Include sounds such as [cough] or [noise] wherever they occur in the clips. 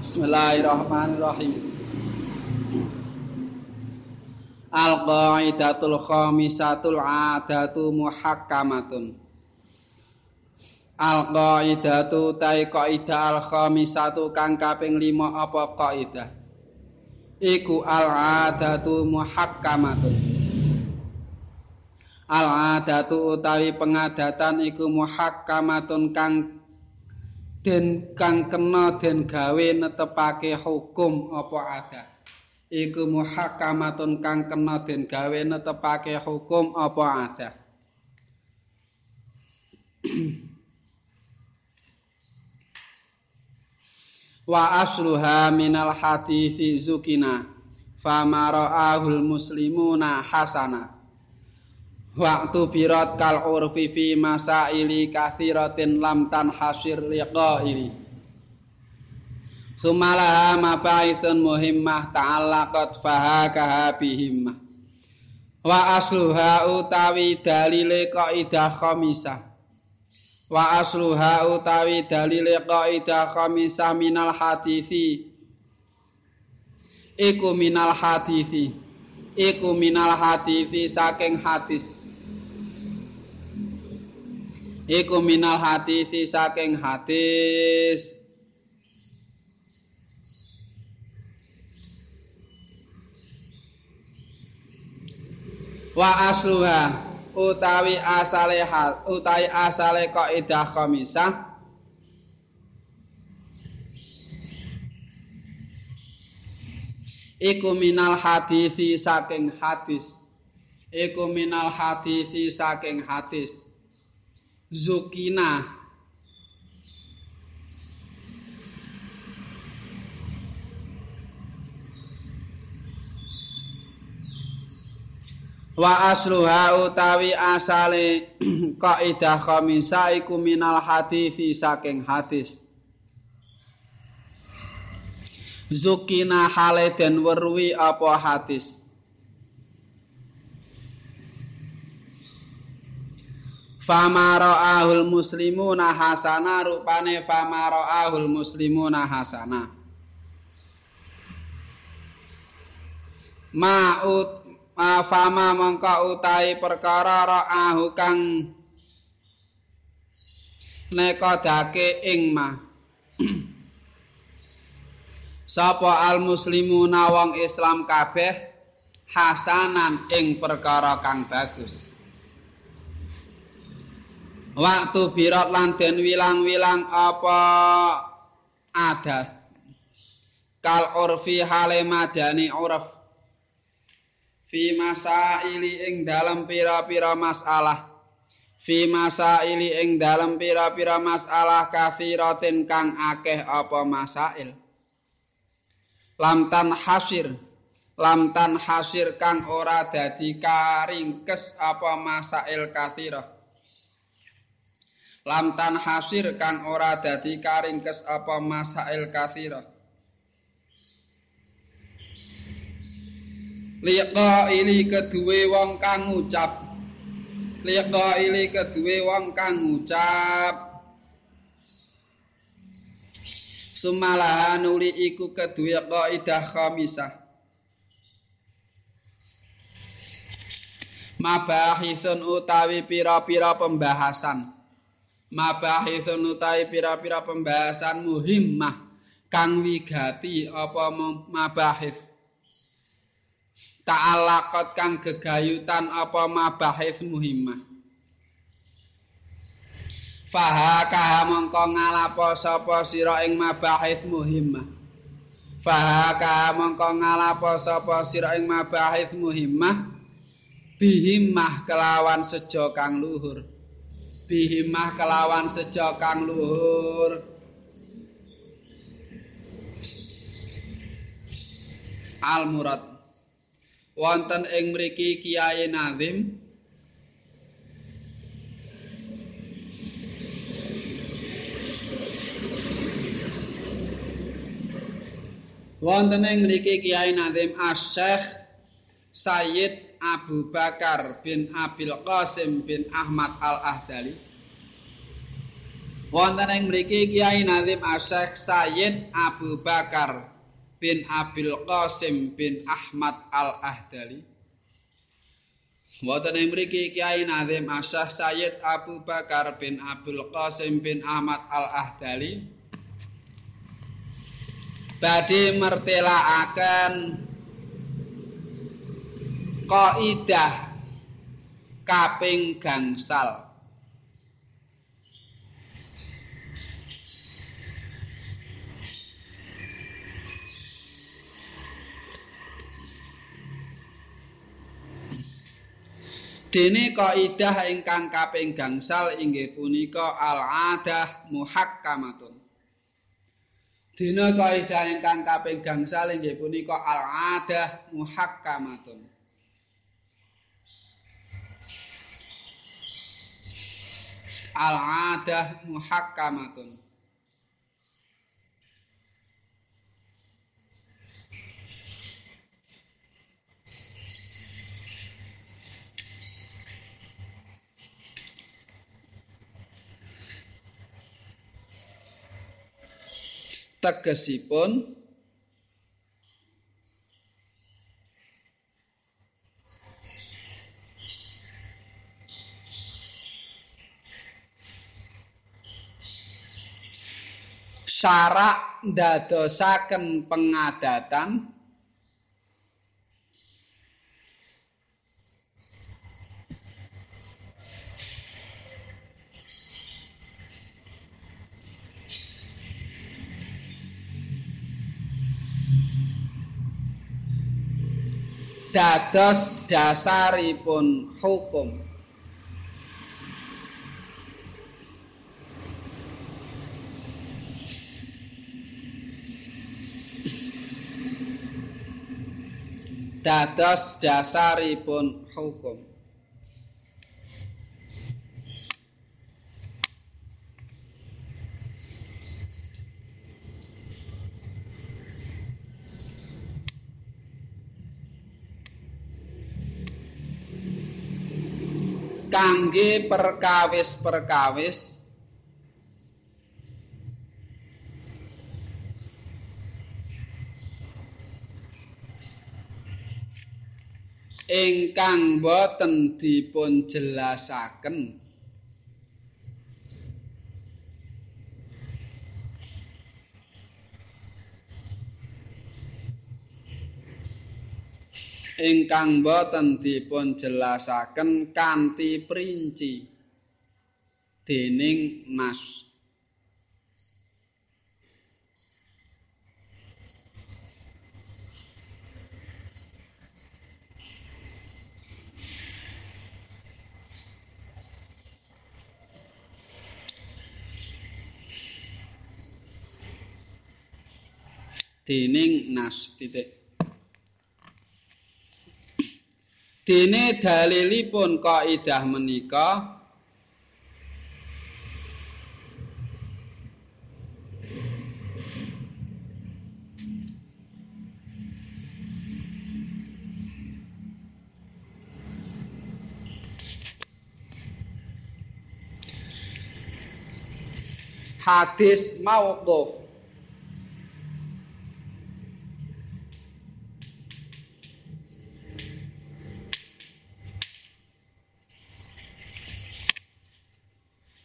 Bismillahirrahmanirrahim. Al-qaidatul khamisatul adatu muhakkamatun. Al-qaidatu tai kaidah al-khamisatu kang kaping 5 apa kaidah? Iku al-adatu muhakkamatun. Al-adatu utawi pengadatan iku muhakkamatun kang den kang kena den gawe netepake hukum apa ada iku muhakamatun kang kena den gawe netepake hukum apa ada [clears throat] wa asluha minal hadithi zukina. Famara'ahul muslimuna hasana Waktu birat kal urfi fi masaili kathiratin lam tan hasir liqaili. Sumalaha mabaithun muhimmah ta'allaqat fahakaha bihimmah. Wa asluha utawi dalile kaidah khamisah. Wa asluha utawi dalile kaidah khamisah minal hadithi. Iku minal hadithi. Iku minal hadithi saking hadis. Iku minal hadis saking hadis. Wa asluha utawi asale hal utawi asale kaidah khamisah. Iku minal hadisi saking hadis. Iku minal hadisi saking hadis Zukina. Wa asluha utawi asale [clears throat] kaidah khamisa iku minal hadisi saking hadis. Zukina hale den werwi apa hadis Famara'ahul muslimuna hasana rupane famara'ahul muslimuna hasana. Ma'ut ma fama mongko utai perkara ra'ahu kang nekodake ing ma. [clears throat] Sapa al muslimuna wong Islam kabeh hasanan ing perkara kang bagus waktu birat lan den wilang-wilang apa? Ada. Kal urfi hale madani urf. Fi masaili ing dalam pira-pira masalah. Fi masaili ing dalam pira-pira masalah kathiratin kang akeh apa masail. Lamtan hasir lamtan hasir kang ora dadi karingkes apa masail kathirah lamtan hasir kang ora dadi karingkes apa masail kathira liqa ili keduwe wong kang ngucap. Liqa ili keduwe wong kang ngucap. Sumalaha nuli iku keduwe kaidah khamisah. Mabahisun utawi pira-pira pembahasan mabahisun utawi pira-pira pembahasan muhimmah kang wigati apa mabahis. Ta'alaqat kang gegayutan apa mabahis muhimmah. Fahaka mongko ngalapo sapa sira ing mabahis muhimmah. Fahaka mongko ngalapo sapa sira ing mabahis muhimmah. Bihimmah kelawan sejo kang luhur bihimah kelawan sejo kang luhur. Al murad wonten ing mriki kiai nazim. Wonten ing mriki kiai nazim asy-syekh Sayyid Abu Bakar bin Abil Qasim bin Ahmad Al-Ahdali Wonten ing mriki Kiai Nazim Asyik Sayyid Abu Bakar bin Abil Qasim bin Ahmad Al-Ahdali. Wonten ing mriki Kiai Nazim Asyik Sayyid Abu Bakar bin Abil Qasim bin Ahmad Al-Ahdali badhe mertelakaken kaidah kaping gangsal Dene kaidah ingkang kaping gangsal inggih punika al-adah muhakkamatun. Dene kaidah ingkang kaping gangsal inggih punika al-adah muhakkamatun. Al-adah muhakkamatun. tegesipun syarak ndadosaken pengadatan. Dados dasaripun hukum dados dasaripun hukum. Kangge perkawis-perkawis ingkang boten dipun jelasaken ingkang boten dipun jelasaken kanthi perinci. Dening nas dening nas titik. Dene dalilipun kaidah menika hadis mauquf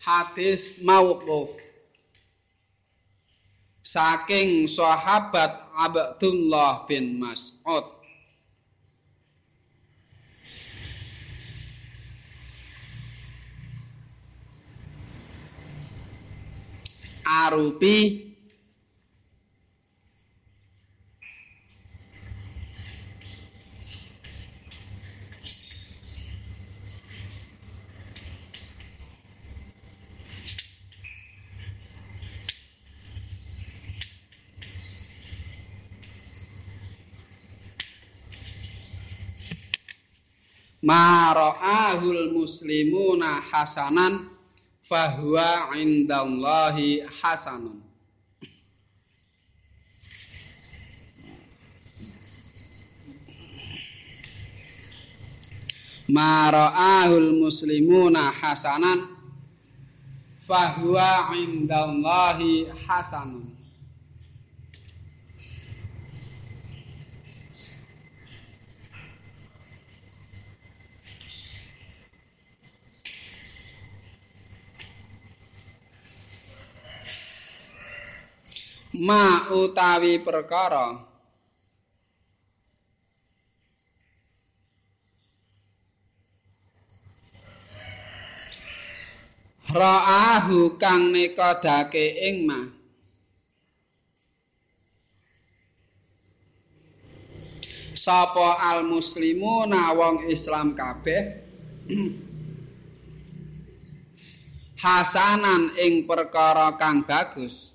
hadis mauquf saking sahabat Abdullah bin Mas'ud. Arupi mara'ahul muslimuna hasanan fahuwa indallahi hasanun. Mara'ahul muslimuna hasanan fahuwa indallahi hasanun ma utawi perkara. Ra'ahu kang nekodake ing ma. Sapa al muslimu wong islam kabeh? [clears throat] Hasanan ing perkara kang bagus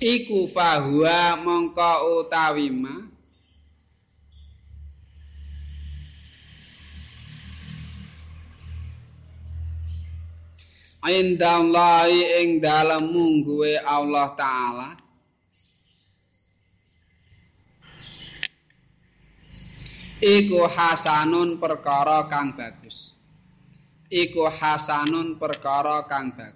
iku fahuwa mongko utawi ma. Indallahi ing dalem mungguwe Allah taala. Iku hasanun perkara kang bagus. Iku hasanun perkara kang bagus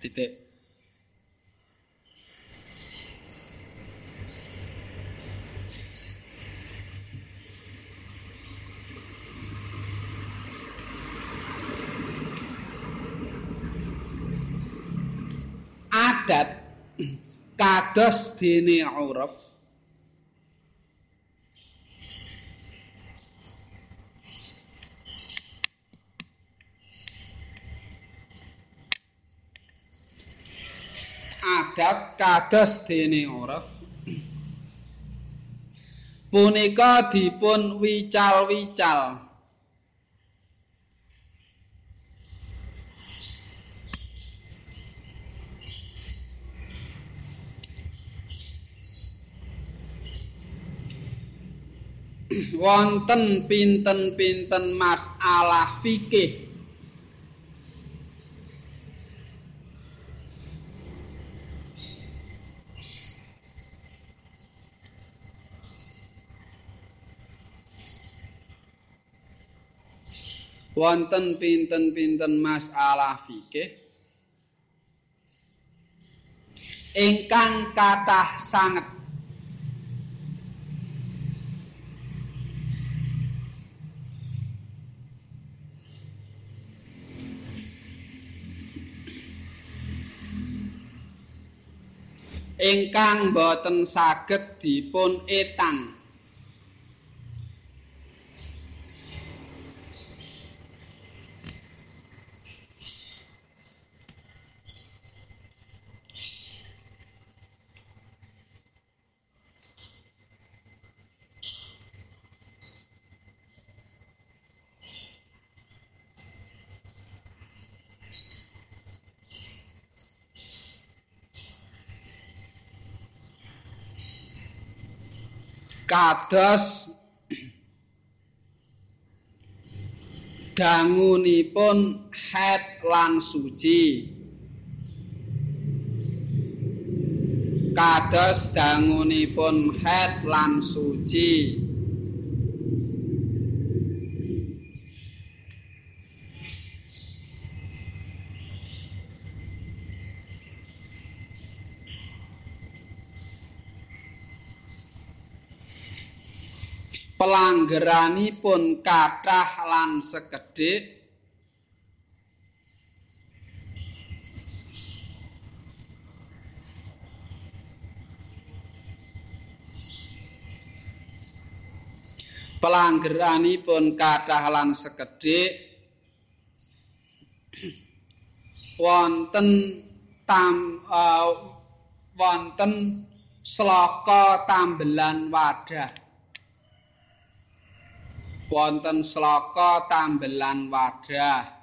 titik. Adat kados dene uruf adat kados dene uruf punika dipun wical-wical. Wonten pinten-pinten masalah fikih wonten pinten-pinten masalah fikih? Ingkang kathah sanget. Ingkang boten saged dipun etang kados dangunipun haid lan suci. Kados dangunipun haid lan suci pelanggeranipun kathah lan sekedhik. Pelanggeranipun kathah lan sekedhik. [clears throat] Wonten tam uh, wonten sloka tambelan wadah wonten sloka tambelan wadah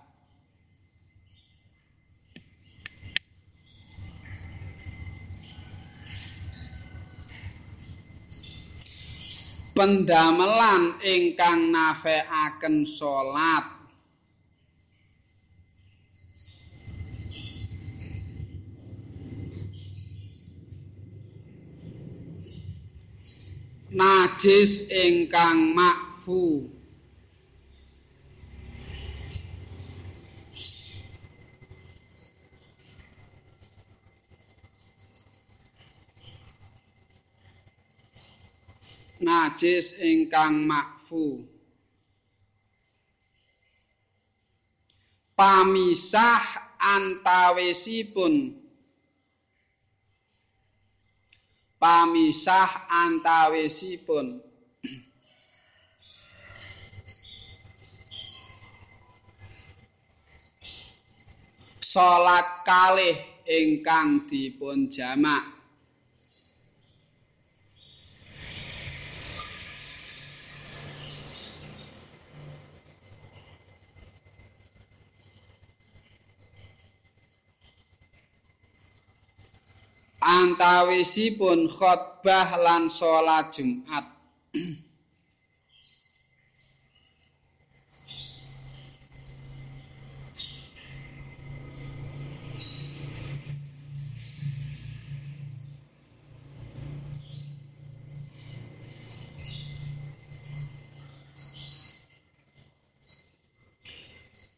pendamelan ingkang nafekaken salat. Najis ingkang makfu najis ingkang makfu. Pamisah antawisipun. Pamisah antawisipun. Salat kalih ingkang dipun jamak antawisipun khotbah lan salat Jumat.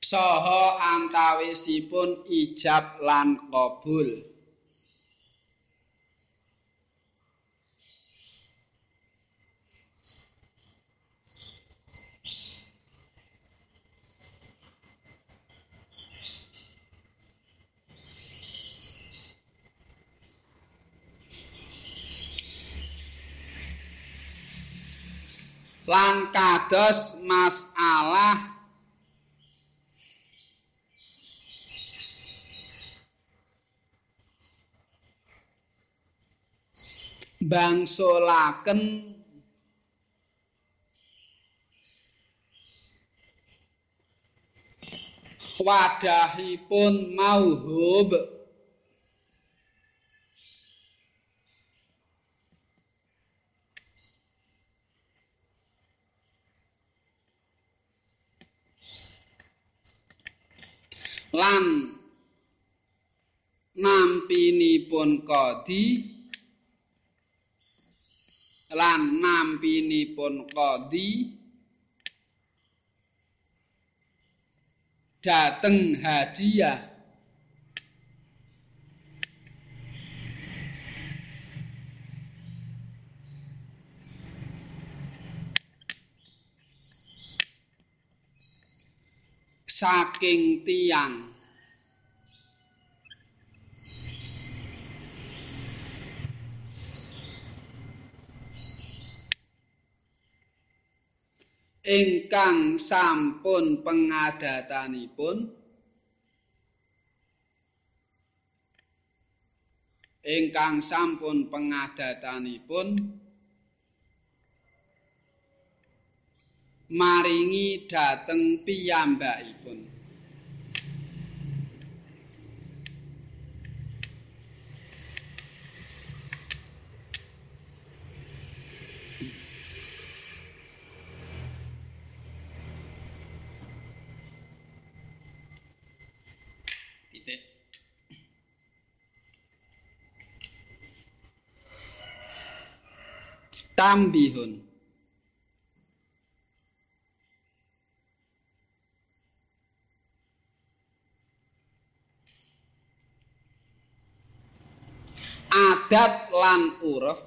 Saha antawisipun ijab lan kabul. Lan kados masalah bangsulaken wadahipun mauhub lan nampinipun kodi lan nampinipun kodi dateng hadiah saking tiang ingkang sampun pengadatanipun ingkang sampun pengadatanipun maringi dhateng piyambakipun. Tambihun. Adat lan uruf.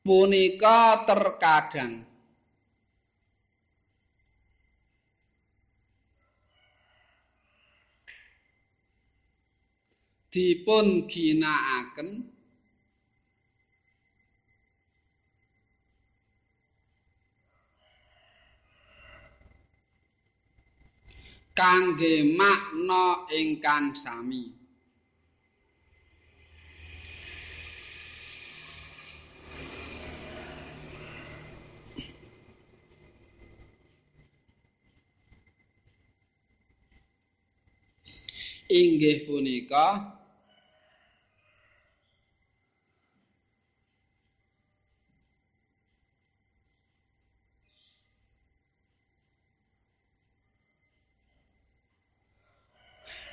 Punika terkadang dipun ginakaken kangge makna ingkang sami. Inggih punika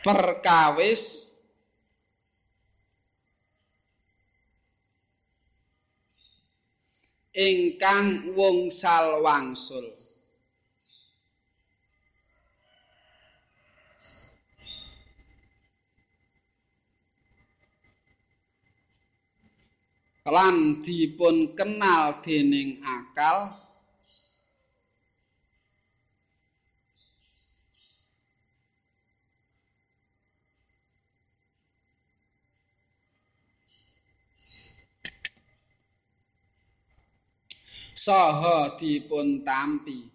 perkawis. Ingkang wungsal wangsul lan dipun kenal dening akal saha dipun tampi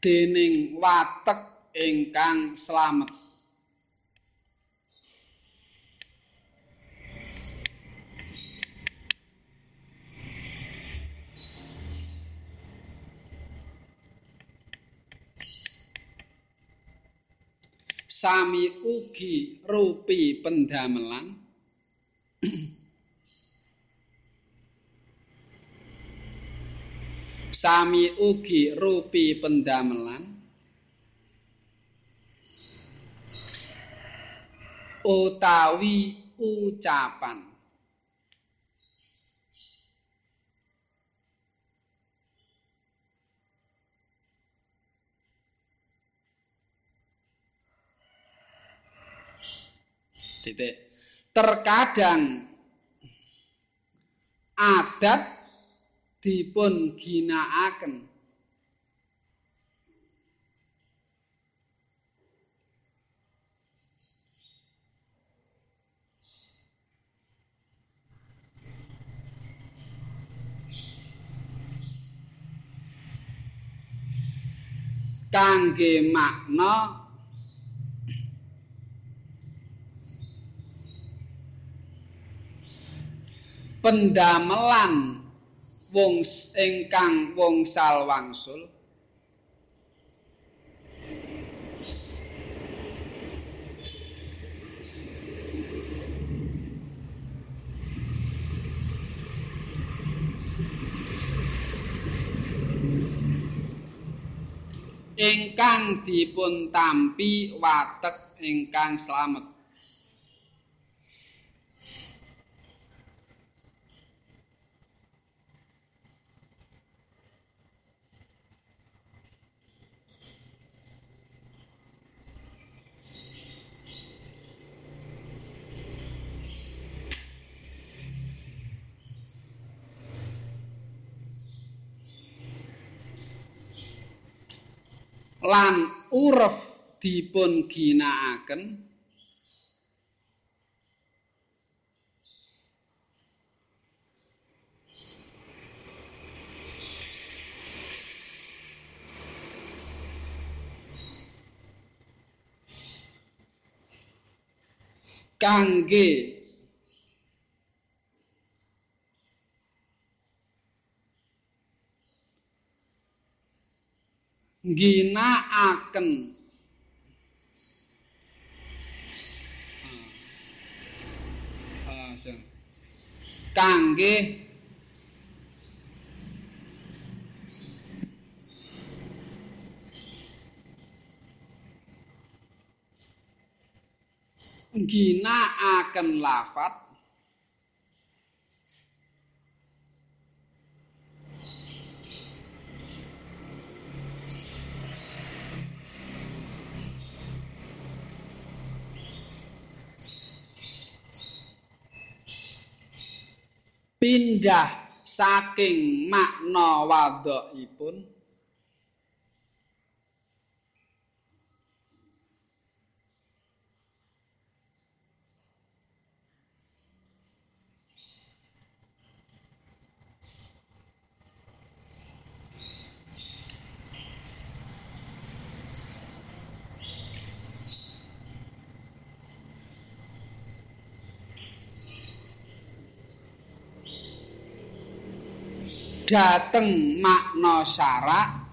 dening watek ingkang slamet sami ugi rupi pendamelan. [clears throat] Sami ugi rupi pendamelan. Utawi ucapan titik terkadang adat dipun ginakaken kangge makna pendamelan wong ingkang wongsal wangsul ingkang dipun tampi watek ingkang slamet lan uref dipun ginakaken kangge ginakaken ah. Uh, kangge ginakaken lafat pindah saking makna wadhokipun dateng makna syarak.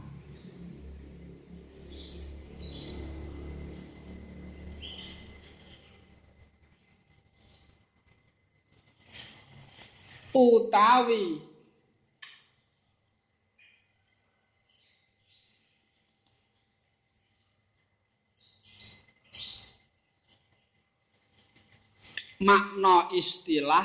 Utawi makna istilah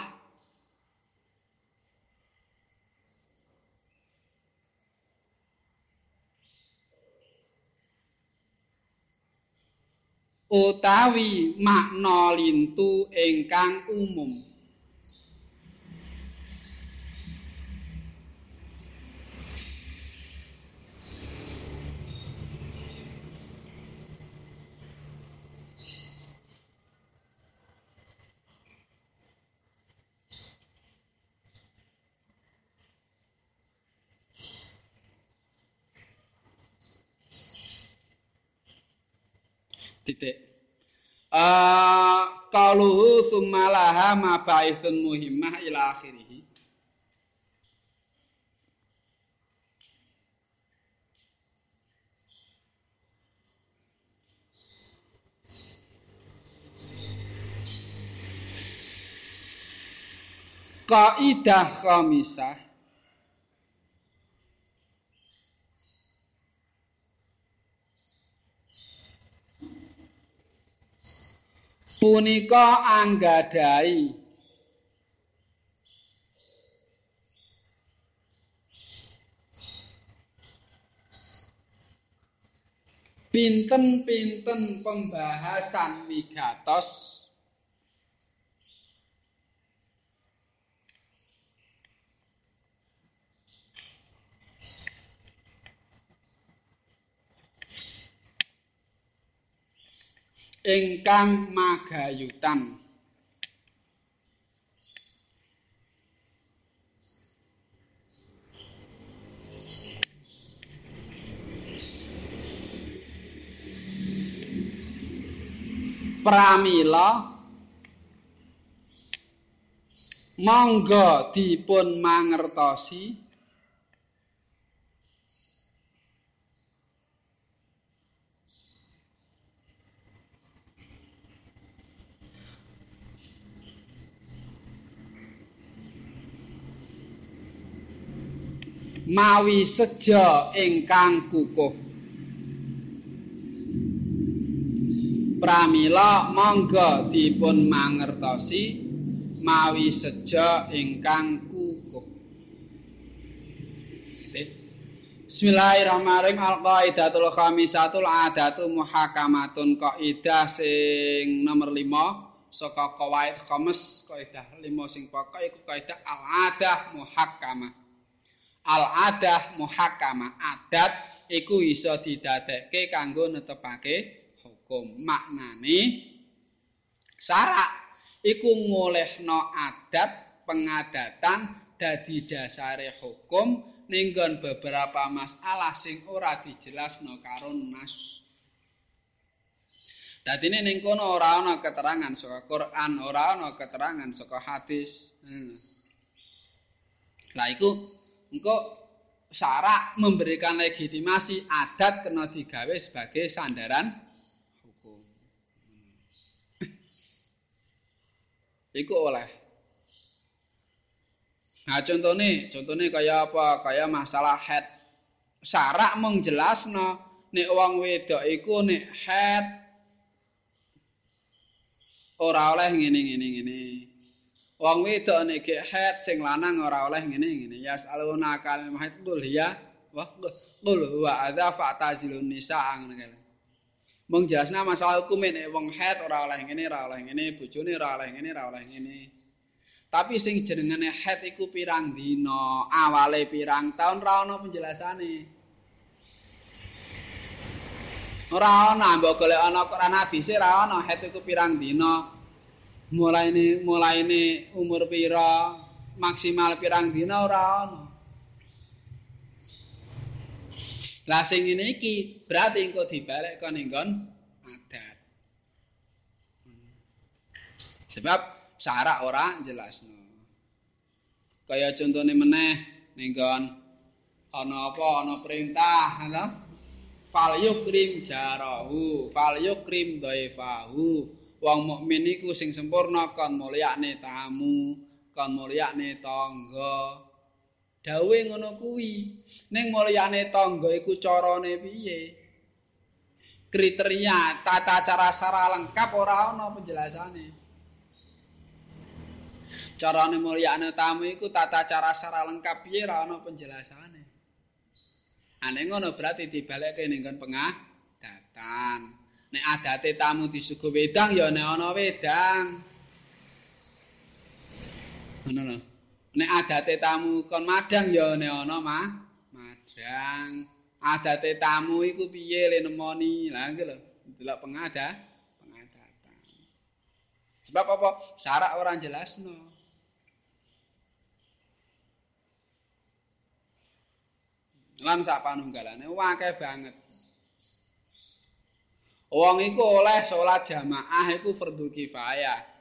utawi makna lintu ingkang umum titik uh, qaluhu summalaha mabaisun muhimmah ila akhirih. Kaidah khamisah punika anggadhahi pinten-pinten pembahasan wigatos ingkang magayutan. Pramila. Monggo dipun mangertosi mawi seja ingkang kukuh. Pramila monggo dipun mangertosi mawi seja ingkang kukuh. Bismillahirrahmanirrahim. Al-Qaidatul Khamisatul Adatu Muhakamatun Qaidah sing nomor 5 saka qawaid khamis kaidah 5 sing pokok iku kaidah al-adah al-adah muhakama adat iku iso didadekke kanggo netepake hukum maknane syarak iku ngolehno adat pengadatan dadi dasare hukum ninggon beberapa masalah sing ora dijelasno karo nas Dadi ning kono ora ana keterangan saka Quran, ora ana keterangan saka hadis. Hmm. Lah iku engko syarak memberikan legitimasi adat kena digawe sebagai sandaran hukum. Iku oleh. Nah contohnya, contohnya kaya apa? Kaya masalah head. Syarak menjelasno nek wong wedok iku nek head ora oleh ngene ngene ngene. Wong wedok nek haid sing lanang ora oleh ngene-ngene. Ya saluna kal mahid qul ya wa qul wa adza fa'tazilun nisa ngene. Mung jelasna masalah hukum nek wong haid ora oleh ngene, ora oleh ngene, bojone ora oleh ngene, ora oleh ngene. Tapi sing jenengane haid iku pirang dina, awale pirang taun ora ana penjelasane. Ora ana mbok golek ana Quran hadis ora ana haid iku pirang dina. Mulai ini umur pira? Maksimal pirang dina ora ana. Lah sing ngene iki berarti engko dibalik kon nggon adat. Sebab syarat ora jelasno kaya contone meneh ning ana apa? Ana perintah ana fal yukrim jarahu fal yukrim dhaifahu wong mukmin iku sing sempurna kon mulyane tamu kon mulyane tangga. Dawe ngono kuwi. Ning mulyane tangga iku carane piye? Kriteria tata cara sara lengkap ora ana penjelasane. Carane mulyane tamu iku tata cara sara lengkap piye ora ana penjelasane. Ane ngono berarti dibalekke ning kon pengah datan nek adate tamu disuguh wedang ya nek ana wedang. Ngono lho. Nek adate tamu kon madang ya nek ana mah madang. Adate tamu iku piye le nemoni? Lah iki lho delok pengada pengadatan. Sebab apa? Syarat ora jelasno lan sak panunggalane akeh banget wong iku oleh salat jamaah iku fardhu kifayah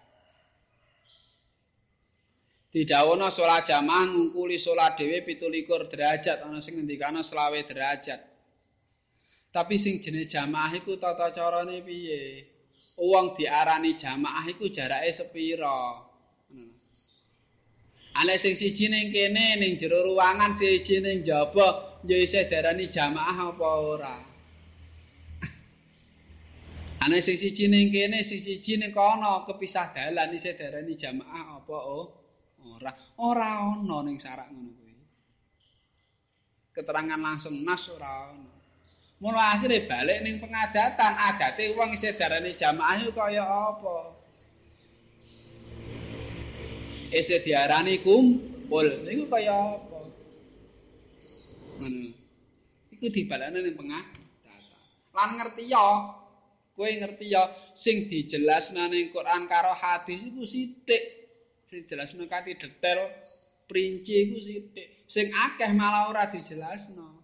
Didawono salat jamaah ngungkuli salat dhewe 17 derajat ana sing ngendikane selawe derajat. Tapi sing jenenge jamaah iku tata carane piye? Wong diarani jamaah iku jarake sepira? Ana sing siji ning kene ning jero ruangan siji ning jaba ya isih darani jamaah apa ora? Ana sing siji ning kene sing siji ning kono kepisah dalan isih darani jamaah apa oh? ora ora ana ning syarat ngono kuwi. Keterangan langsung nas ora ana mula akhire balik ning pengadatan adate wong isih darane jamaah iku kaya apa? Isih diarani kumpul niku kaya apa? Ngono. Iku dibalane ning pengadatan. Lan ngerti ya kowe ngerti ya sing dijelasna ning Quran karo hadis iku sithik dijelasno kanthi detail perinci iku sithik sing akeh malah ora dijelasno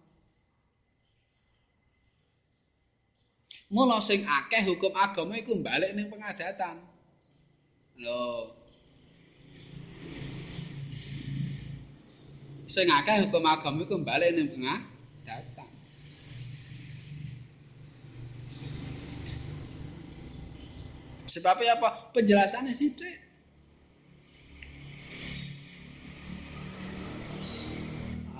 Mula sing akeh hukum agama iku balik ning pengadatan. Lho. Sing akeh hukum agama iku balik ning pengadatan. Sebabnya apa? Penjelasannya sithik.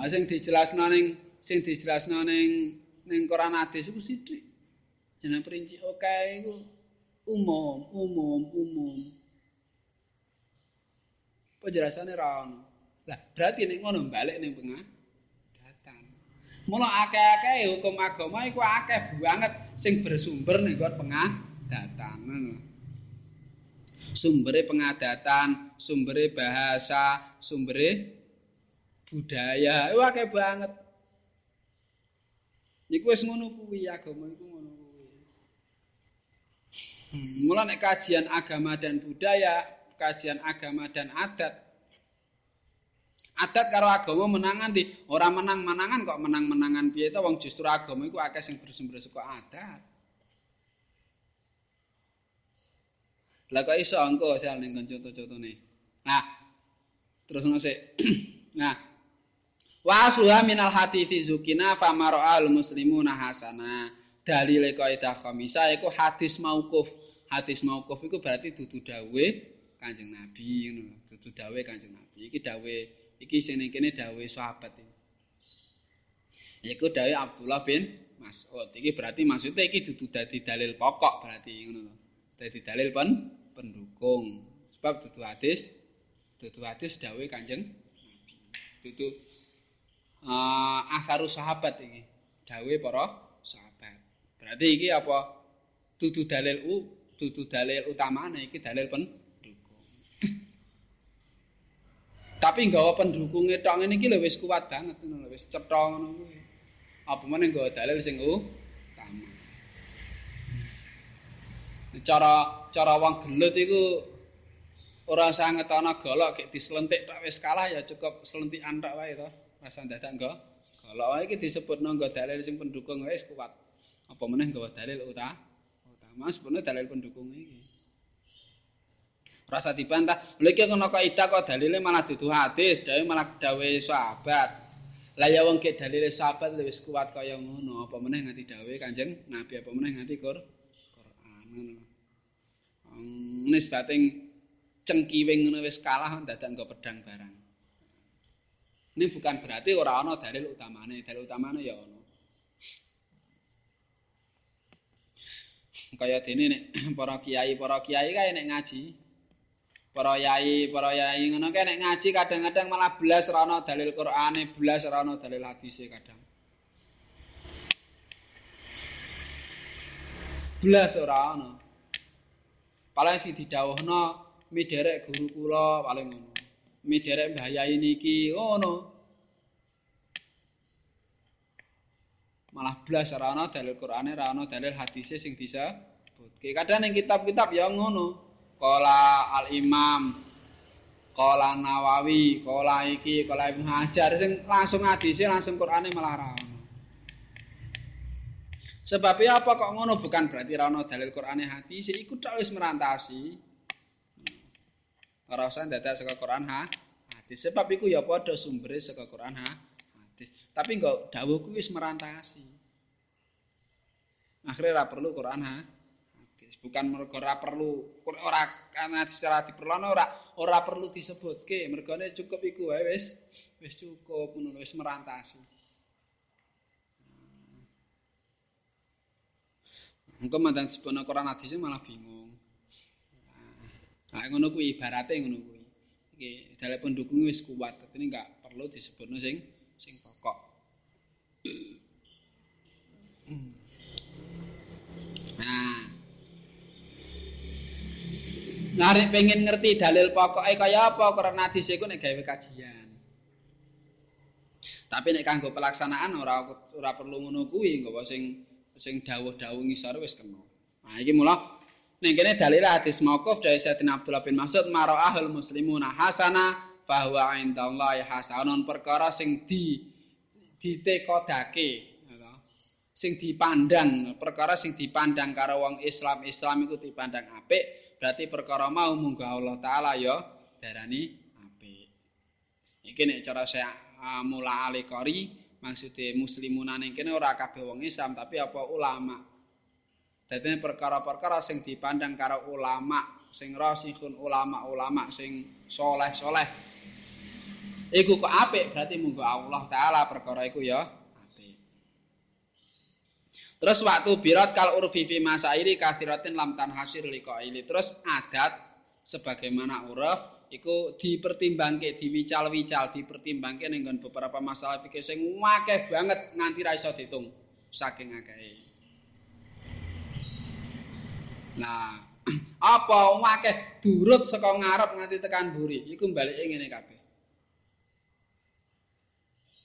Ah sing dijelasno ning sing dijelasno ning ning Quran hadis iku sithik. Jeneng perinci oke iku umum, umum, umum. Penjelasannya ra ono. Lah, berarti nek ngono balik ning pengah. Mula akeh-akeh hukum agama iku akeh banget sing bersumber ning kon pengah datan. Sumbere pengadatan, sumbere bahasa, sumbere budaya. Wah akeh banget. Niku wis ngono kuwi agama iku ngono kuwi. Hmm, mula nek kajian agama dan budaya kajian agama dan adat. Adat karo agama menangan di ora menang-menangan kok menang-menangan piye to? Wong justru agama iku akeh sing bersumber saka adat Lah kok iso engko sel ning contoh-contone. Nah, terus ngasih. [clears throat] nah, Wa suha minal hadithi zukina famaro'al muslimuna hasana. Dalile kaidah khamisa iku hadis mauquf. Hadis mauquf iku berarti dudu dawe Kanjeng Nabi ngono. Dudu dawe Kanjeng Nabi. Iki dawe iki sing kene dawe sahabat iki. Iku dawe Abdullah bin Mas'ud. Iki berarti maksudnya iki dudu dadi dalil pokok berarti ngono. Dadi dalil pen pendukung. Sebab dudu hadis dudu hadis dawe Kanjeng. Dudu uh, asaru sahabat iki. Dawe para sahabat. Berarti iki apa? Dudu dalil u dudu dalil utamane iki dalil pendukung. [laughs] Tapi nggawa pendukungnya tok ngene iki lho wis kuat banget lho wis cetha ngono kuwi. Apa meneh nggawa dalil sing utama cara cara wong gelut iku ora usah ngetono golok gek diselentik tok wis kalah ya cukup selentikan tok wae to. Rasa dadak nggo? Kalau iki disebut nggo dalil sing pendukung wis kuat. Apa meneh nggo dalil utama utama sebenarnya dalil pendukung iki. Rasa dibantah. Lha iki kena kaidah kok dalile malah dudu hadis dhewe malah dawe sahabat. Lah ya wong ke dalile sahabat wis kuat kaya ngono, apa meneh nganti dawuhe Kanjeng Nabi apa meneh nganti Qur'an ngono. Nisbate cengkiwing ngono wis kalah dadak nggo pedang barang. Ini bukan berarti ora ana dalil utamane, dalil utamane ya ana. Kaya dene nek [clears throat] para kiai, para kiai kae nek ngaji, para yai, para yai ngono kae nek ngaji kadang-kadang malah belas ora ana dalil Qur'ane, belas ora ana dalil hadise kadang. Belas ora ana. Paling sing didhawuhna mi derek guru kula paling ngono. Mi derek mbah yai niki ngono. Malah belas ora ana dalil Qur'ane, ora ana dalil hadise sing disebutke. Kadang ning kitab-kitab ya ngono. Kala al-imam Kala nawawi Kala iki Kala ibn hajar sing langsung hadisi langsung Qur'ane malah ra Sebabnya apa kok ngono? Bukan berarti ra ono dalil Qur'ane hadis iku tok wis merantasi. Ora usah dadak saka Qur'an ha hadis sebab iku ya padha sumbere saka Qur'an ha hadis. Tapi kok dawuhku wis merantasi. Akhirnya ra perlu Qur'an ha bukan mergo ora perlu ora karena secara diperluan ora ora perlu disebutke. Mergone cukup iku wae wis wis cukup ngono wis merantasi Engko mantan disebutno Quran hadis malah bingung. Nah, ngono kuwi ibarate ngono kuwi. Iki dalem pendukung wis kuat, tapi enggak perlu disebutno sing sing pokok. Nah, Narik pengen ngerti dalil pokoknya kaya apa karena hadis iku nek gawe kajian. Tapi nek kanggo pelaksanaan ora ora perlu ngono kuwi, engko sing sing dawuh-dawuh ngisor wis kena. Nah iki mula ning kene dalil hadis mauquf dari Sayyidina Abdullah bin Mas'ud mara'ahul muslimuna hasana bahwa indallahi hasanun perkara sing di ditekodake sing dipandang perkara sing dipandang karo wong Islam Islam iku dipandang apik berarti perkara mau munggo Allah taala ya darani apik. Iki nek cara saya uh, mula alikori maksudnya muslimunan ning kene ora kabeh wong Islam tapi apa ulama. Dadi perkara-perkara sing dipandang karo ulama, sing rasikhun ulama-ulama sing soleh-soleh. Iku kok apik berarti munggo Allah taala perkara iku ya Terus waktu birat kal urfi fi masairi kathiratin lam tanhasir liqaili. Terus adat sebagaimana uruf iku dipertimbangke, diwical-wical, dipertimbangke ning beberapa masalah fikih sing akeh banget nganti ra iso ditung saking akeh. Nah, [clears throat] apa akeh durut saka ngarep nganti tekan buri, iku balike ngene kabeh.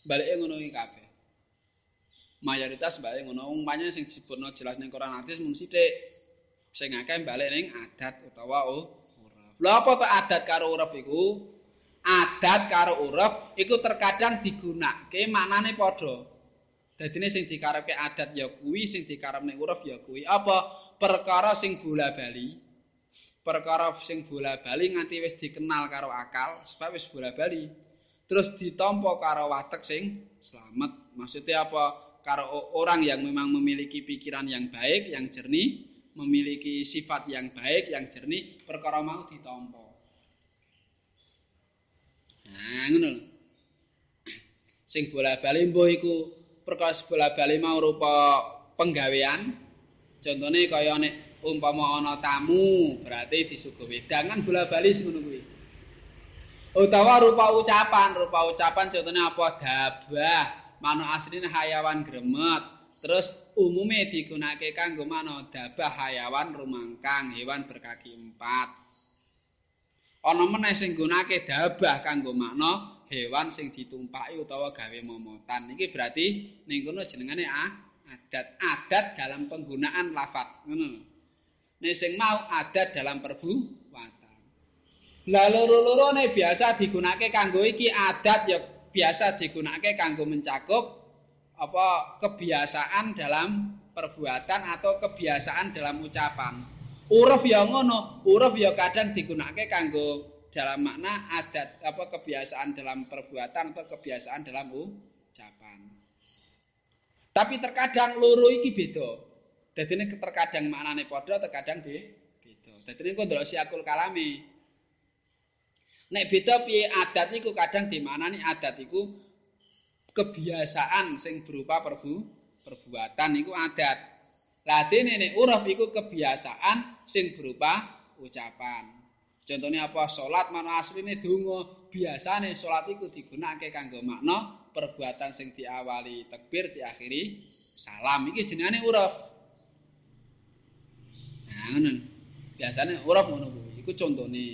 Balike ngono iki kabeh. mayoritas bali ngono umpamane sing disebutno jelas ning Quran hadis mung sithik sing akeh bali ning adat utawa uruf. Lha apa to adat karo uruf iku? Adat karo uruf iku terkadang digunakake maknane padha. Dadine sing dikarepke adat ya kuwi, sing dikarepne uruf ya kuwi. Apa perkara sing bola-bali? Perkara sing bola-bali nganti wis dikenal karo akal, sebab wis bola-bali. Terus ditampa karo watek sing selamat. Maksudnya apa? karo orang yang memang memiliki pikiran yang baik, yang jernih, memiliki sifat yang baik, yang jernih, perkara mau ditampa. Nah, ngono. Sing bola-bali mbuh iku perkara bola-bali mau rupa penggawean. Contone kaya nek umpama ana tamu, berarti disuguhi wedangan bola-bali sing ngono kuwi. Utawa rupa ucapan, rupa ucapan contohnya apa? Dabah, manuk asline hayawan gremet. Terus umume digunakake kanggo manuk dabah hayawan rumangkang, hewan berkaki empat. Ana meneh sing gunake dabah kanggo makna hewan sing ditumpaki utawa gawe momotan. Iki berarti ning kono jenengane adat-adat dalam penggunaan lafat. Ngono. Nek sing mau adat dalam perbuatan. Lah loro-lorone biasa digunakake kanggo iki adat ya biasa digunakan kanggo mencakup apa kebiasaan dalam perbuatan atau kebiasaan dalam ucapan. Uruf ya ngono, uruf ya kadang digunakan kanggo dalam makna adat apa kebiasaan dalam perbuatan atau kebiasaan dalam ucapan. Tapi terkadang loro iki beda. Dadi terkadang maknane padha, terkadang be beda. Dadi nek ndelok siakul kalami. Nek beda piye adat iku kadang dimaknani adat iku kebiasaan sing berupa perbu perbuatan iku adat. Lah dene nek uruf iku kebiasaan sing berupa ucapan. Contohnya apa? Salat mana asline donga. Biasane salat iku digunakake kanggo makna perbuatan sing diawali takbir diakhiri salam. Iki jenenge uruf. Nah, ngono. Biasane uruf ngono kuwi. Iku contone.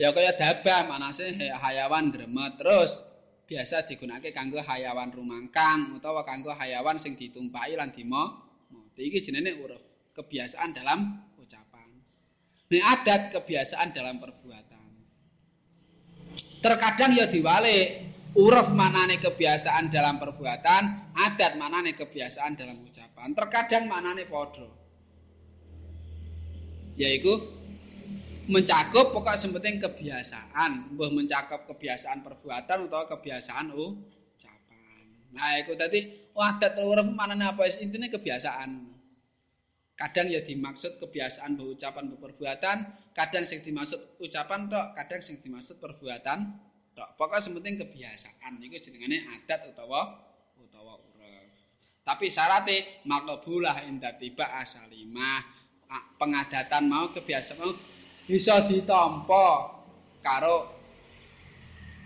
Ya kaya dabah manase hayawan gremet terus biasa digunakake kanggo hayawan rumangkang utawa kanggo hayawan sing ditumpahi lan dimo. Iki jenenge uruf. Kebiasaan dalam Ini adat kebiasaan dalam perbuatan. Terkadang ya diwalik. Uruf manane kebiasaan dalam perbuatan, adat manane kebiasaan dalam ucapan. Terkadang manane podo. Yaitu mencakup pokok sementing kebiasaan. Mbuh mencakup kebiasaan perbuatan atau kebiasaan ucapan. Nah, itu tadi, wah, adat uruf manane apa? Intinya kebiasaan. kadang ya dimaksud kebiasaan berucapan perbuatan kadang sing dimaksud ucapan tok kadang sing dimaksud perbuatan tok pokoknya sementing kebiasaan itu jenengane adat utawa utawa uruf tapi syaratnya makabulah indah tiba asalimah pengadatan mau kebiasaan mau bisa ditompo karo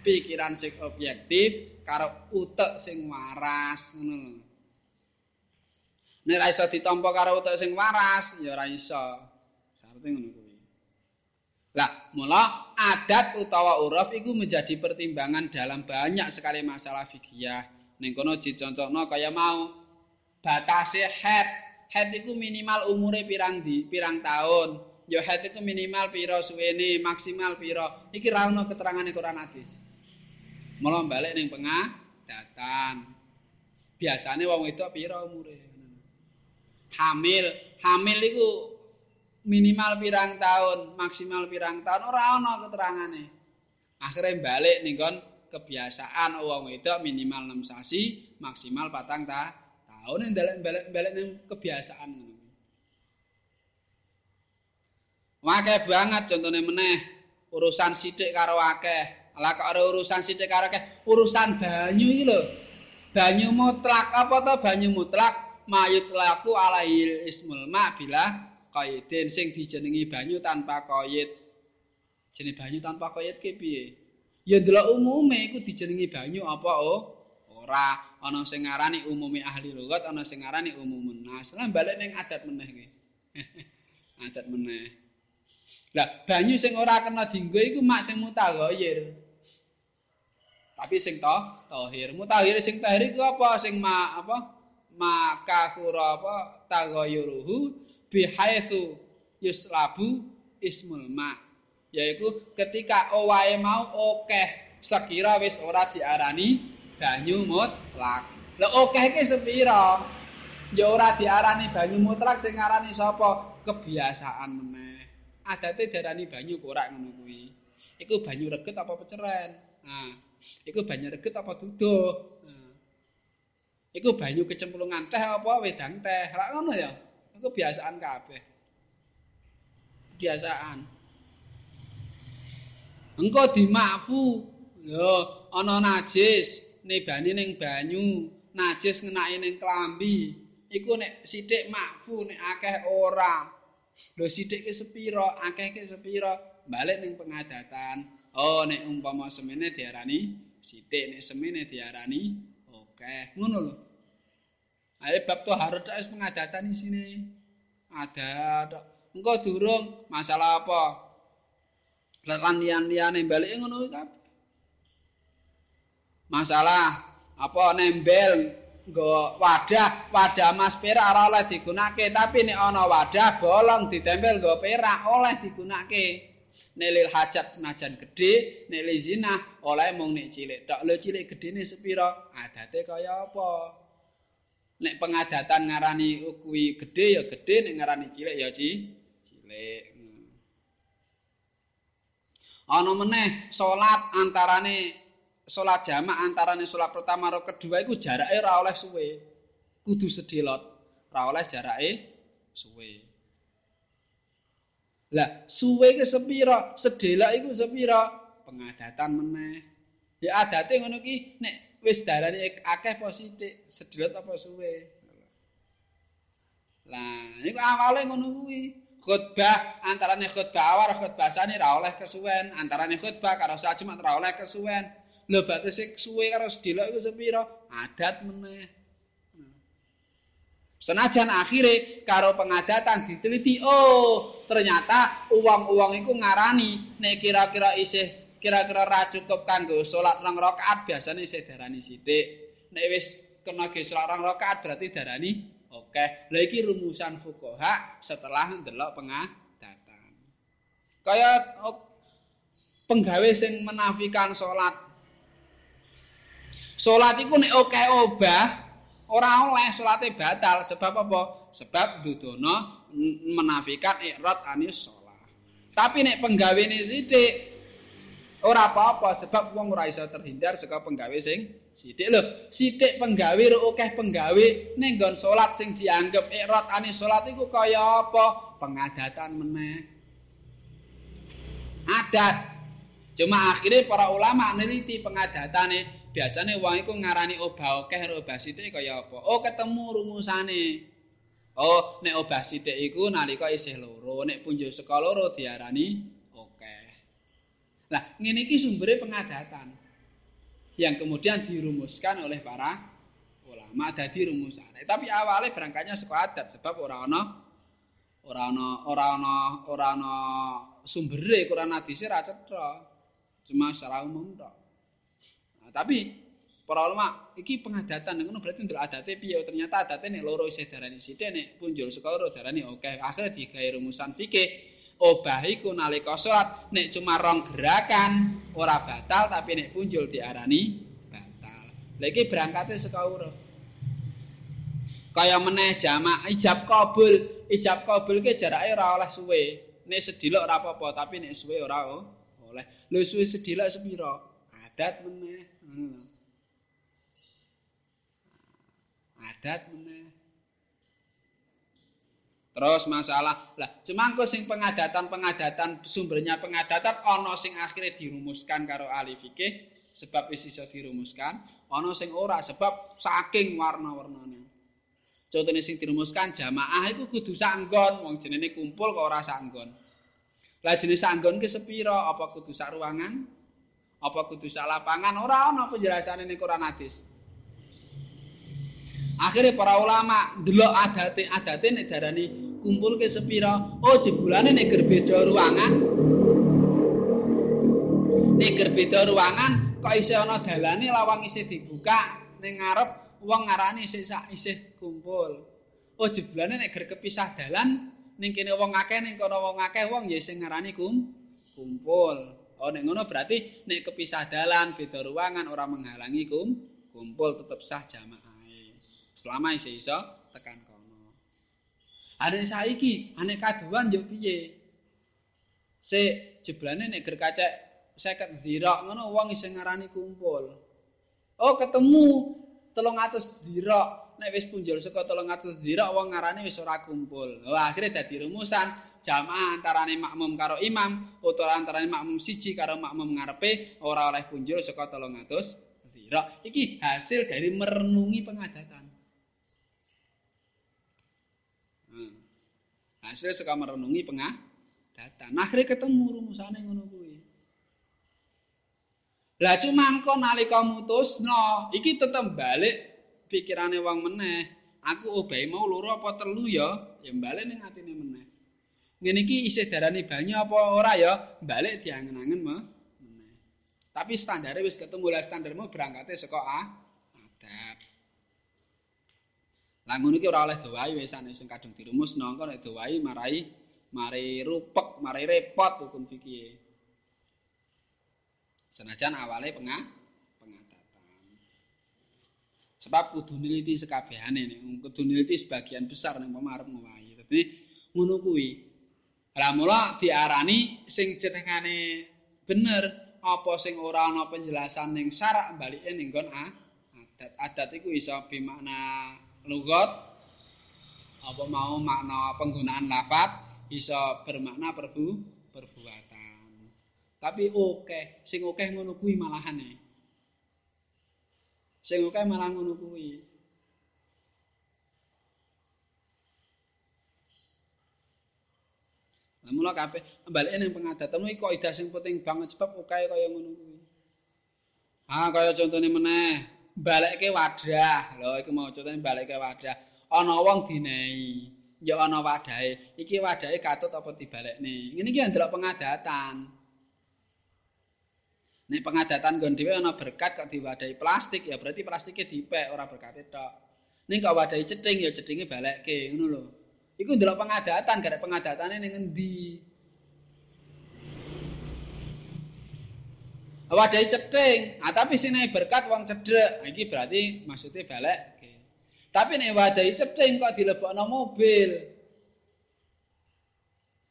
pikiran sing objektif karo utek sing waras ngono Nek ra iso ditampa karo utek sing waras, ya ora iso. Syaratnya ngono kuwi. Lah, mula adat utawa uruf iku menjadi pertimbangan dalam banyak sekali masalah fikih. Ning kono dicontohno kaya mau batase head. Head iku minimal umure pirang di pirang tahun. Ya head iku minimal pira suwene, maksimal pira. Iki ra ono keterangane Quran hadis. Mula balik ning pengadatan. Biasane wong wedok pira umure? hamil hamil iku minimal pirang tahun maksimal pirang tahun ora ana keterangane akhirnya balik ning kon kebiasaan wong itu minimal 6 sasi maksimal patang ta tahun ning kebiasaan Wake banget contohnya meneh urusan sidik karo akeh. Lah kok urusan sidik karo akeh, urusan banyu iki lho. Banyu mutlak apa to banyu mutlak? mayut laku alail ismul ma bila qaidin sing dijenengi banyu tanpa qaid. Jenenge banyu tanpa qaid ki piye? Ya ndelok umume iku dijenengi banyu apa oh? Ora. Ana sing ngarani umume ahli lugat ana sing ngarani umumun nas. Lan bali ning adat meneh ki [laughs] adat meneh lah banyu sing ora kena dinggo iku mak sing mutaghayir tapi sing toh tohir. Mutahir sing tahir iku apa? Sing ma apa? Maka sura apa? Tagayuruhu bihaitsu yuslabu ismul ma yaiku ketika owae mau okeh sekira wis ora diarani banyu mutlak. Lho okeh iki sepira? Ya ora diarani banyu mutlak sing ngarani sapa? Kebiasaan meneh adate diarani banyu korak ngono kuwi iku banyu reget apa peceren nah iku banyu reget apa duduh Iku banyu kecemplungan teh apa wedang teh. Lah ngono ya. Iku biasaan kabeh. Biasaan. Engko dimakfu. Lho, ana najis nebani ning banyu, najis ngenake ning klambi. Iku nek sithik makfu, nek akeh ora. Lho sithik ki sepira, akeh ki sepira, balik ning pengadatan. Oh, nek umpama semene diarani sithik, nek semene diarani akeh. Ngono lho. Ayo bab taharut wis pengadatan isine. Ada engko durung masalah apa? Lan liyan-liyane bali ngono kabeh. Masalah apa nembel nggo wadah, wadah emas perak ora oleh digunakake, tapi nek ana wadah bolong ditempel nggo perak oleh digunakake. Nek lil hajat senajan gedhe, nek lil zina oleh mung nek cilik. Tok lho cilik gedene sepira? Adate kaya apa? nek pengadatan ngarani kuwi gedhe ya gedhe nek ngarani cilik ya ci cilik ana meneh salat antarane salat jamak antarane salat pertama karo kedua iku jarake ora oleh suwe. Kudu sedelot. Ora oleh jarake suwe. Lah, suwe ke sepira? Sedelok iku sepira? Pengadatan meneh. Ya adate ngono ki nek wis darane akeh apa sithik, sedelot apa suwe. Lah, iku awale ngono kuwi. khutbah antarane khutbah awal khutbah sani ra oleh kesuwen antarane khutbah karo salat Jumat ra oleh kesuwen lho batese suwe karo sedelok iku sepira adat meneh Senajan akhire karo pengadatan diteliti, oh ternyata uang-uang iku ngarani nek kira-kira isih kira-kira ra cukup kanggo salat rong rakaat biasane isih darani sithik. Nek wis kena ge salat rong rakaat berarti darani Oke, lha iki rumusan fuqaha setelah ndelok pengadatan. Kaya oh, penggawe sing menafikan salat. Salat iku nek oke obah ora oleh salate batal sebab apa? Sebab dudono menafikan ikrad anis salat. Tapi nek penggawene sithik ora apa-apa sebab wong ora iso terhindar saka penggawe sing Sidik lho, sidik penggawe ro akeh penggawe ning nggon salat sing dianggep ikrot ane salat iku kaya apa? Pengadatan meneh. Adat. Cuma akhirnya para ulama neliti pengadatane. Biasane wong iku ngarani obah akeh ro obah sidik kaya apa? Oh, ketemu rumusane. Oh, nek obah sidik iku nalika isih loro, nek punjul saka loro diarani akeh. Lah, ngene iki sumbere pengadatan. yang kemudian dirumuskan oleh para ulama dadi rumusan. Tapi awalnya berangkatnya saka adat sebab ora ana ora ana ora ana ora ana sumbere Quran hadis ra cetha. Cuma secara umum tok. Nah, tapi para ulama iki pengadatan ngono berarti ndelok adate piye ternyata adate nek loro isih darani sithik nek punjul saka loro darani oke akhirnya digawe rumusan fikih obah iku nalika salat nek cuma rong gerakan ora batal tapi nek punjul diarani batal. Lah iki berangkate saka urip. Kaya meneh jamak ijab kabul, ijab kabul ki jarake ora oleh suwe. Nek sedilok ora apa-apa tapi nek suwe ora oleh. Lho suwe sedilok sepira? Adat meneh. Adat meneh. Terus masalah lah cemangko sing pengadatan pengadatan sumbernya pengadatan ono sing akhirnya dirumuskan karo ahli fikih sebab wis iso dirumuskan ono sing ora sebab saking warna-warnane. Contohnya sing dirumuskan jamaah itu kudu sanggon wong jenenge kumpul kok ora sanggon. Lah jenis sanggon ke sepira apa kudu sak ruangan? Apa kudu sak lapangan? Ora ono penjelasane ning Quran hadis. Akhirnya para ulama delok adate adate nek darani kumpul ke sepira oh jebulane nek beda ruangan. Nek beda ruangan kok isih ana dalane lawang isih dibuka? Ning ngarep wong ngarani isih sak isih kumpul. Oh jebulane nek kepisah dalan ning kene wong akeh ning kono wong akeh wong ya sing ngarani kum kumpul oh nek ngono berarti nek kepisah dalan beda ruangan ora menghalangi kum kumpul tetep sah jamaah selama isih iso tekan Are saiki ane kaduan yo piye? Se jeblane nek ger kacek 50 dirok ngono wong isih ngarani kumpul. Oh ketemu 300 dirok. Nek wis punjul saka 300 dirok wong ngarani wis ora kumpul. Wah akhire dadi rumusan jamaah antarane makmum karo imam utawa antarane makmum siji karo makmum ngarepe ora oleh punjul saka 300 dirok. Iki hasil dari merenungi pengadatan. Hasil suka merenungi pengah data. Nah, akhirnya ketemu rumusannya ngono kuwi. Lah cuma engko nalika mutusno, iki tetep balik pikirane wong meneh. Aku obahe mau loro apa telu ya, ya balik ning atine meneh. Ngene iki isih darani banyu apa ora ya, balik diangen-angen meneh. Tapi standare wis ketemu lah standarmu berangkate saka adab. Lah ngono iki ora oleh dawai wis ana sing kadung dirumusno engko nek dawai marai mari rupek, mari repot hukum fikih. Senajan awale pengah. Sebab kudu niliti sekabehane kudu niliti sebagian besar ning pemarep ngowahi. Dadi ngono kuwi. Lah mula diarani sing jenengane bener apa sing ora ana penjelasan ning syarak balike ning nggon adat. Adat iku iso bimakna lugat apa mau makna penggunaan lafat iso bermakna perbu perbuatan. Tapi oke, sing oke ngono kuwi malahane. Sing oke malah ngono kuwi. Lah mula kabeh balike ning pengadatan iki kok ida sing penting banget sebab oke kaya ngono kuwi. Ah kaya contone meneh, balekke wadah. Lho iku mau contone balekke wadah. Ana wong dinehi, ya ana wadahe. Iki wadahe katut apa dibalekne. Ngene iki ndelok pengadatan. Nek pengadatan nggon dhewe ana berkat kok diwadahi plastik ya berarti plastiknya dipek ora berkate tok. Ning kok wadahi cething ya cethinge balekke ngono lho. Iku ndelok pengadatan, gara pengadatane ning endi? Wadahi cething, ah tapi sine berkat wong cedhek. Iki berarti maksudnya balik. Tapi nek wadahi cething kok dilebokno mobil.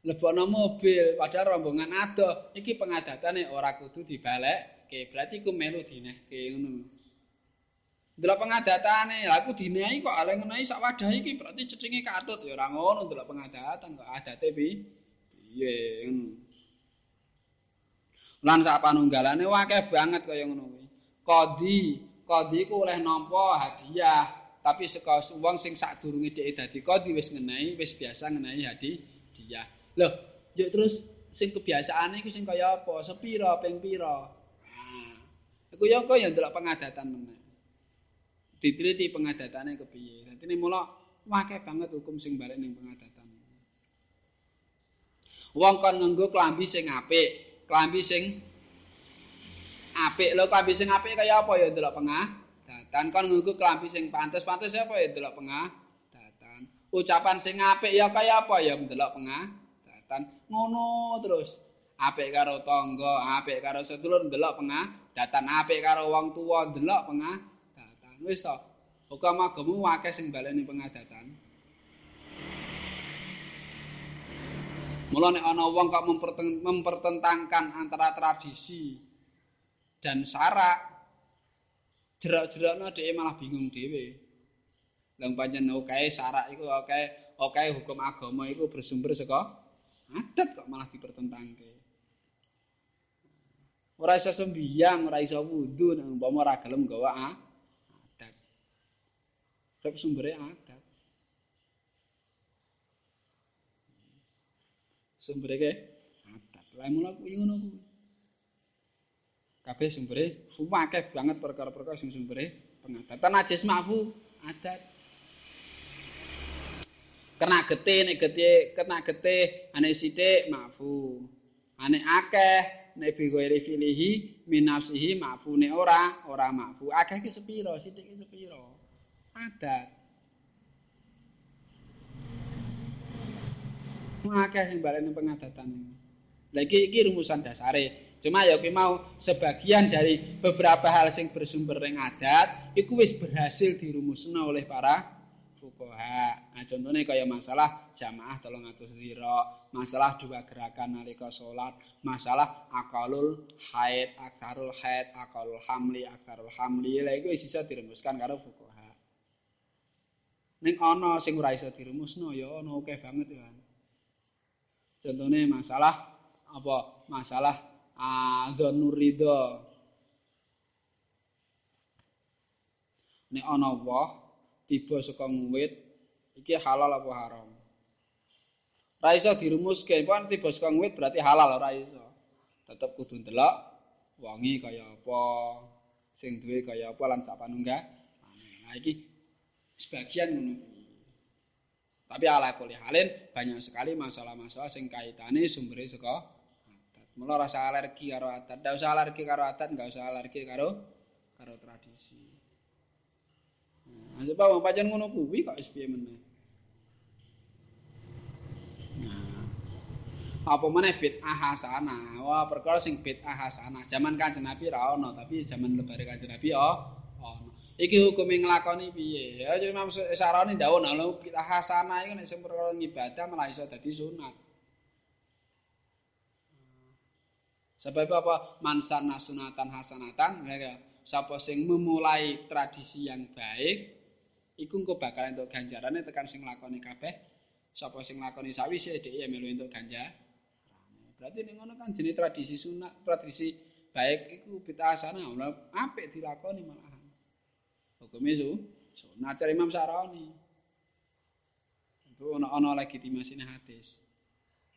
Lebokno mobil padahal rombongan ado, iki pengadatane ora kudu dibalik. Berarti iku melu dinehke ngono. Delok pengadatane, lha aku dinehi kok ale ngenehi sak wadah iki berarti cethinge katut ya ora ngono delok pengadatan kok adate pi piye. Lan sak panunggalane akeh banget kaya ngono kuwi. Kodi, kodi iku oleh nampa hadiah, tapi saka wong sing sadurunge dhek dadi kodi wis ngenehi, wis biasa ngenehi hadiah. Loh, yo terus sing kebiasaane iku sing kaya apa? Sepira, ping pira? Nah, iku yo kok ya delok pengadatan meneh. Diteliti pengadatane kepiye. Dadi ini mula akeh banget hukum sing balik ning pengadatan. Wong kon nganggo klambi sing apik, klambi sing apik lho klambi sing apik kaya apa ya delok pengadatan. Kon nganggo klambi sing pantes-pantes apa ya delok pengadatan. Ucapan sing apik ya kaya apa ya delok pengadatan. Ngono terus. Apik karo tangga, apik karo sedulur delok pengadatan, apik karo wong tuwa delok pengadatan. Wis to. Hukum agama akeh sing baleni pengadatan. Mula nek ana wong kok mempertentangkan antara tradisi dan syarak jerak-jerakno dhewe malah bingung dhewe. Lah pancen oke syarak iku oke oke hukum agama iku bersumber saka adat kok malah dipertentangke. Ora iso sembiang, ora iso wudu nang umpama ora gelem gawa Sebab sumbernya adat. Sumbernya ke adat. Lah mula kuwi ngono kuwi. Kabeh sumbere akeh banget perkara-perkara sing sumbere pengadatan najis mafu adat. Kena getih nek getih kena getih ane sithik mafu. Ane akeh nek bi ghairi filihi minafsihi mafu ora ora mafu. Akeh ki sepiro sithik ki sepiro. Adat. Akeh sing baleni pengadatan. Lah iki iki rumusan dasare. Cuma ya kuwi mau sebagian dari beberapa hal sing bersumber ring adat iku wis berhasil dirumusna oleh para fuqaha. Nah, contohnya kaya masalah jamaah tolong atus zira, masalah dua gerakan nalika salat, masalah akalul haid, aksarul haid, akalul hamli, aksarul hamli. Lah wis iso dirumuskan karo fuqaha. Ning ana sing ora iso dirumusno ya ana akeh banget ya. Contone masalah apa? Masalah azanur ridha. Nek ana woh tiba saka ngwit iki halal apa haram? Ora iso dirumuske, pon tiba saka ngwit berarti halal ora iso. Tetep kudu ndelok wangi kaya apa, sing duwe kaya apa lan sak panunggah. Nah iki sebagian ngono Tapi ala kuli halin banyak sekali masalah-masalah sing kaitane sumbere saka adat. Mula rasa alergi karo adat, ndak usah alergi karo adat, enggak usah alergi karo karo tradisi. Nah, sebab pancen ngono kuwi kok wis piye meneh. Nah, apa meneh bid'ah hasanah? Wah, perkara sing bid'ah hasanah. Zaman Kanjeng Nabi ra ono, tapi zaman lebare Kanjeng Nabi oh, ono. Iki hukum yang ngelakoni piye ya jadi Imam Sarani dawuh nah kita hasanah iki nek sempurna ibadah malah iso dadi sunat Sebab apa? Mansan nasunatan hasanatan, ya, sapa sing memulai tradisi yang baik, iku engko bakal entuk ganjarane tekan sing lakoni kabeh. Sapa sing lakoni sawise dhek ya melu entuk ganjar. Berarti ning ngono kan jenis tradisi sunat, tradisi baik iku bid'ah sana, apik dilakoni malahan. Hukume su, sunat cari Imam Saroni. Itu ana-ana legitimasi hadis.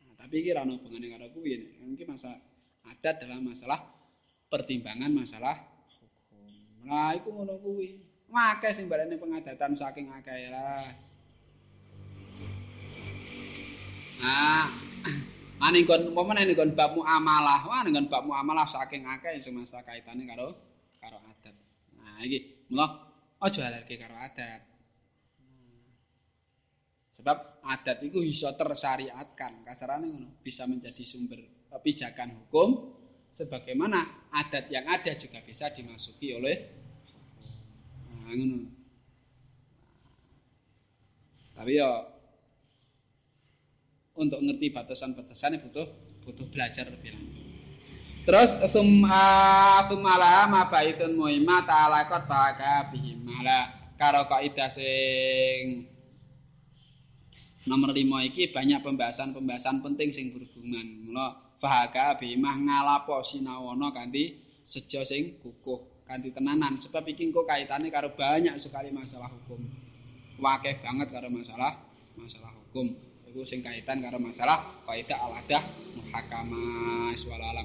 Nah, tapi iki ora ono hubungane karo kuwi. Iki masa adat dalam masalah pertimbangan masalah hukum. Nah, iku ngono kuwi. Akeh sing balene pengadatan saking akeh lah. Nah, [clears throat] aning kon umpamane ning kon bab muamalah, wah ning kon bab muamalah saking akeh sing masalah kaitane karo karo adat. Nah, iki mula aja alergi karo adat. Sebab adat itu bisa tersyariatkan, kasarane ngono, bisa menjadi sumber pijakan hukum sebagaimana adat yang ada juga bisa dimasuki oleh Nah. Tapi ya untuk ngerti batasan-batasan butuh butuh belajar lebih lanjut. Terus summa sumala ma baitun muhimma ta'alaqat baka bihimala karo kaidah sing nomor 5 iki banyak pembahasan-pembahasan penting sing berhubungan. Mula fahaka bimah ngalapo sinawana kanthi sejo sing kukuh kanthi tenanan sebab iki kok kaitane karo banyak sekali masalah hukum. Wakeh banget karo masalah masalah hukum. iku sing kaitan karo masalah kaidah al-adah swalalam